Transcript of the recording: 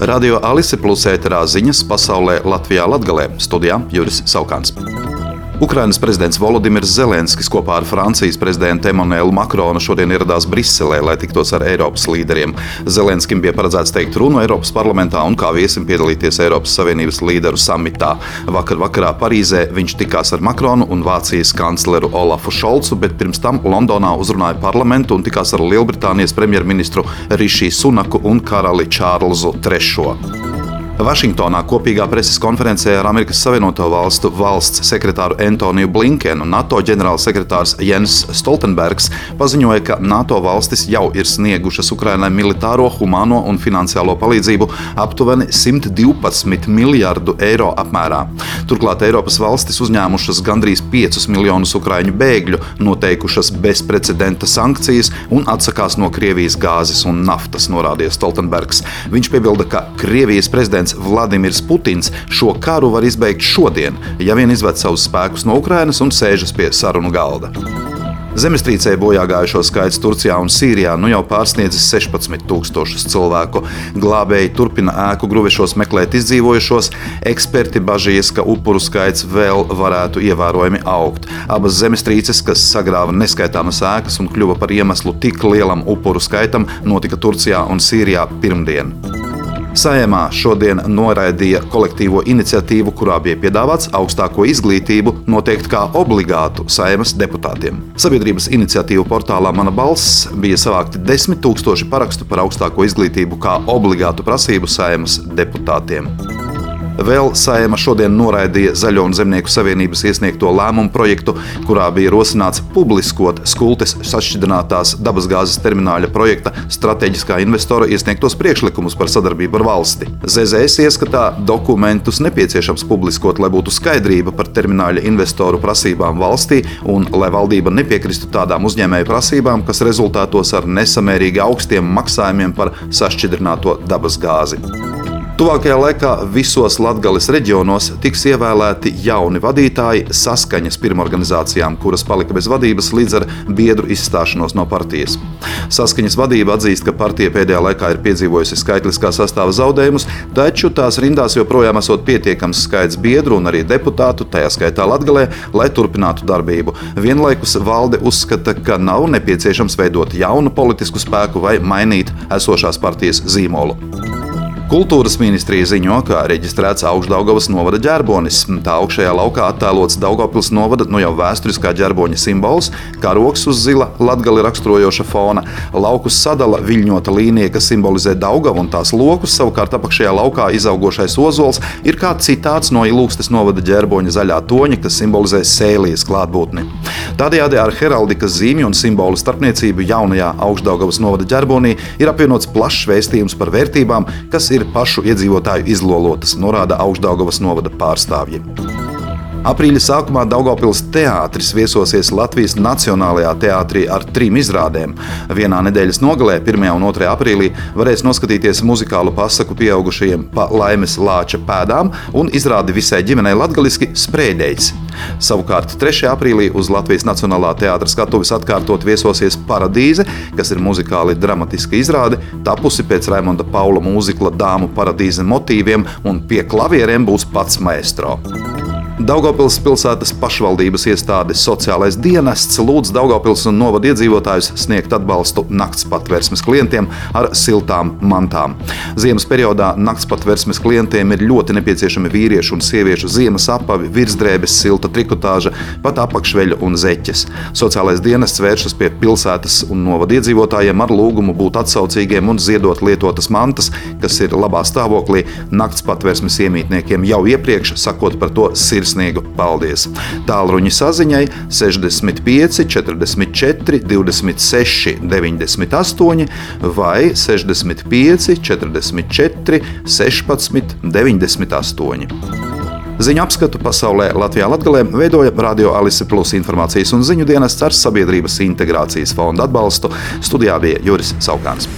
Radio Alise plus ēterā ziņas pasaulē Latvijā Latgalē studijā Juris Saukāns. Ukrainas prezidents Volodimirs Zelenskis kopā ar Francijas prezidentu Emmanuelu Makronu šodien ieradās Briselē, lai tiktos ar Eiropas līderiem. Zelenskim bija paredzēts teikt runu Eiropas parlamentā un kā viesim piedalīties Eiropas Savienības līderu samitā. Vakar vakarā Parīzē viņš tikās ar Makronu un Vācijas kancleru Olafu Šolcu, bet pirms tam Londonā uzrunāja parlamentu un tikās ar Lielbritānijas premjerministru Rišiju Sunaku un karali Čārlzu III. Vašingtonā kopīgā preses konferencē ar Amerikas Savienoto Valstu valsts sekretāru Antoniju Blinkenu NATO ģenerālsekretārs Jens Stoltenbergs paziņoja, ka NATO valstis jau ir sniegušas Ukrainai militāro, humāno un finansiālo palīdzību aptuveni 112 miljardu eiro apmērā. Turklāt Eiropas valstis uzņēmušas gandrīz 5 miljonus ukraiņu bēgļu, noteikušas bezprecedenta sankcijas un atsakās no Krievijas gāzes un naftas, norādīja Stoltenbergs. Viņš piebilda, ka Krievijas prezidents prezidents Vladimirs Putins šo karu var izbeigt šodien, ja vien izved savus spēkus no Ukrainas un sēžas pie sarunu galda. Zemestrīcē bojā gājušo skaits Turcijā un Sīrijā nu jau pārsniedzis 16,000 cilvēku. Glābēji turpina ēku gruvešos meklēt izdzīvojušos. Eksperti bažīs, ka upuru skaits vēl varētu ievērojami augt. Abas zemestrīces, kas sagrāva neskaitāmas ēkas un kļuva par iemeslu tik lielam upuru skaitam, notika Turcijā un Sīrijā pirmdien. Saimā šodien noraidīja kolektīvo iniciatīvu, kurā bija piedāvāts augstāko izglītību noteikt kā obligātu saimas deputātiem. Sabiedrības iniciatīvu portālā Mana balss bija savākti desmit tūkstoši parakstu par augstāko izglītību kā obligātu prasību saimas deputātiem. Vēl Saima šodien noraidīja Zaļo un Zemnieku savienības iesniegto lēmumu projektu, kurā bija rosināts publiskot skultes sašķidrinātās dabasgāzes termināļa projekta strateģiskā investora iesniegtos priekšlikumus par sadarbību ar valsti. ZZS ieskatā dokumentus nepieciešams publiskot, lai būtu skaidrība par termināļa investoru prasībām valstī un lai valdība nepiekristu tādām uzņēmēju prasībām, kas rezultātos ar nesamērīgi augstiem maksājumiem par sašķidrināto dabasgāzi. Tuvākajā laikā visos Latvijas reģionos tiks ievēlēti jauni vadītāji saskaņas pirmorganizācijām, kuras palika bez vadības līdz ar biedru izstāšanos no partijas. Saskaņas vadība atzīst, ka partija pēdējā laikā ir piedzīvojusi skaitliskā sastāva zaudējumus, taču tās rindās joprojām esot pietiekams skaits biedru un arī deputātu, tajā skaitā Latvijā, lai turpinātu darbību. Vienlaikus valde uzskata, ka nav nepieciešams veidot jaunu politisku spēku vai mainīt esošās partijas zīmolu. Kultūras ministrija ziņo, ka reģistrēts Augstdaugavas novada ģerbonis. Tā augšējā laukā attēlots Daugopils novada nu jau vēsturiskā ģerboņa simbols, karoks uz zila latgali raksturojoša fona. Laukus sadala viļņota līnija, kas simbolizē Daugavu un tās lokus, savukārt apakšējā laukā izaugošais ozols ir kā citāts no Ilūgstes novada ģerboņa zaļā toņa, kas simbolizē sēlijas klātbūtni. Tādējādi ar heraldikas zīmju un simbolu starpniecību jaunajā Augstdaugavas novada ģerbonī ir apvienots plašs vēstījums par vērtībām, kas ir ir pašu iedzīvotāju izlolotas, norāda Augstdaugavas novada pārstāvji. Aprīļa sākumā Daugopils teātris viesosies Latvijas Nacionālajā teātrī ar trim izrādēm. Vienā nedēļas nogalē, 1. un 2. aprīlī, varēs noskatīties muzikālu pasaku pieaugušajiem pa laimes lāča pēdām un izrādi visai ģimenei latgaliski sprēļējs. Savukārt 3. aprīlī uz Latvijas Nacionālā teātras skatuves atkārtot viesosies Paradīze, kas ir muzikāli dramatiska izrāde, tapusi pēc Raimonda Paula mūzikla Dāmu paradīze motīviem, un pie klavierēm būs pats maestro. Daugopils pilsētas pašvaldības iestādes sociālais dienests lūdz Daugopils un novada iedzīvotājus sniegt atbalstu nakts patvērsmes klientiem ar siltām mantām. Ziemas periodā nakts patvērsmes klientiem ir ļoti nepieciešami vīriešu un sieviešu ziemas apavi, virsdrēbes, silta trikotāža, pat apakšveļa un zeķes. Sociālais dienests vēršas pie pilsētas un novada iedzīvotājiem ar lūgumu būt atsaucīgiem un ziedot lietotas mantas, kas ir labā stāvoklī nakts patvērsmes iemītniekiem jau iepriekš sakot par to sirds sirsnīgu paldies. Tālruņa saziņai 65, 44, 26, 98 vai 65, 44, 16, 98. Ziņu apskatu pasaulē Latvijā Latvijā veidoja Radio Alise Plus informācijas un ziņu dienests ar Sabiedrības integrācijas fonda atbalstu. Studijā bija Juris Saukāns.